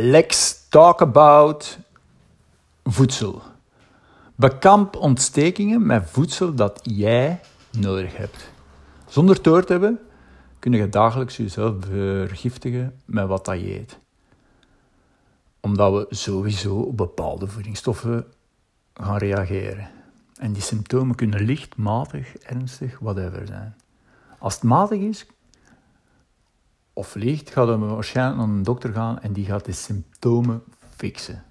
Let's talk about voedsel. Bekamp ontstekingen met voedsel dat jij nodig hebt. Zonder door te hebben, kun je dagelijks jezelf vergiftigen met wat dat je eet. Omdat we sowieso op bepaalde voedingsstoffen gaan reageren. En die symptomen kunnen licht, matig, ernstig, whatever zijn. Als het matig is, of licht, gaat we waarschijnlijk naar een dokter gaan en die gaat de symptomen fixen.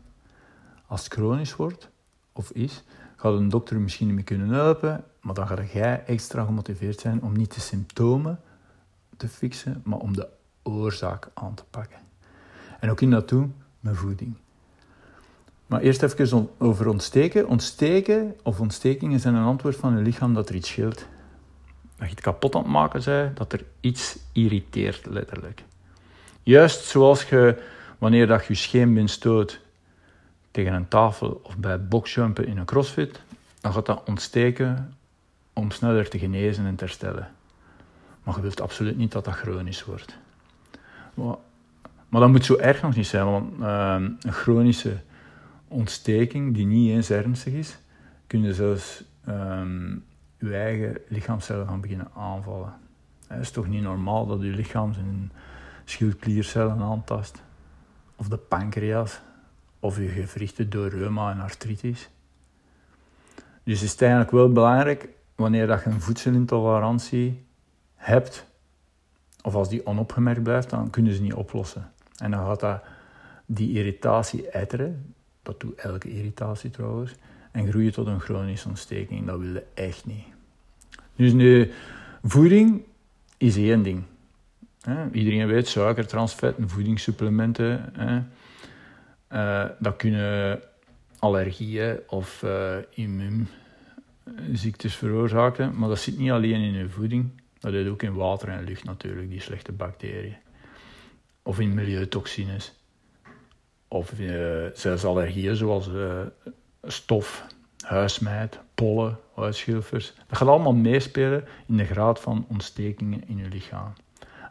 Als het chronisch wordt, of is, gaat een dokter misschien niet meer kunnen helpen, maar dan ga jij extra gemotiveerd zijn om niet de symptomen te fixen, maar om de oorzaak aan te pakken. En ook in dat doen met voeding. Maar eerst even over ontsteken. Ontsteken of ontstekingen zijn een antwoord van je lichaam dat er iets scheelt. Dat je het kapot aan het maken bent, dat er iets irriteert, letterlijk. Juist zoals je, wanneer dat je scheenbeen stoot tegen een tafel of bij boxjumpen in een crossfit, dan gaat dat ontsteken om sneller te genezen en te herstellen. Maar je wilt absoluut niet dat dat chronisch wordt. Maar, dat moet zo erg nog niet zijn, want uh, een chronische ontsteking die niet eens ernstig is, kun je zelfs um, je eigen lichaamcellen gaan beginnen aanvallen. Het is toch niet normaal dat je lichaam zijn schildkliercellen aantast, of de pancreas, of je gewrichten door reuma en artritis. Dus is het eigenlijk wel belangrijk, wanneer dat je een voedselintolerantie hebt, of als die onopgemerkt blijft, dan kunnen ze niet oplossen. En dan gaat dat die irritatie etteren, dat doet elke irritatie trouwens, en groeien tot een chronische ontsteking. Dat wil je echt niet. Dus nu, voeding is één ding. Iedereen weet, suiker, transvetten, voedingssupplementen. Uh, dat kunnen allergieën of uh, immuunziektes veroorzaken, maar dat zit niet alleen in je voeding. Dat zit ook in water en lucht natuurlijk, die slechte bacteriën. Of in milieutoxines. Of uh, zelfs allergieën zoals stof, huismeid, pollen, huisschilfers. Dat gaat allemaal meespelen in de graad van ontstekingen in je lichaam.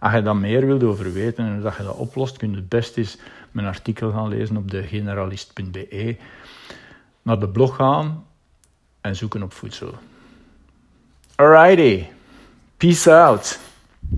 Als je daar meer wilt over weten en dat je dat oplost, kun je het best eens mijn artikel gaan lezen op de generalist.be, naar de blog gaan en zoeken op voedsel. Alrighty, peace out.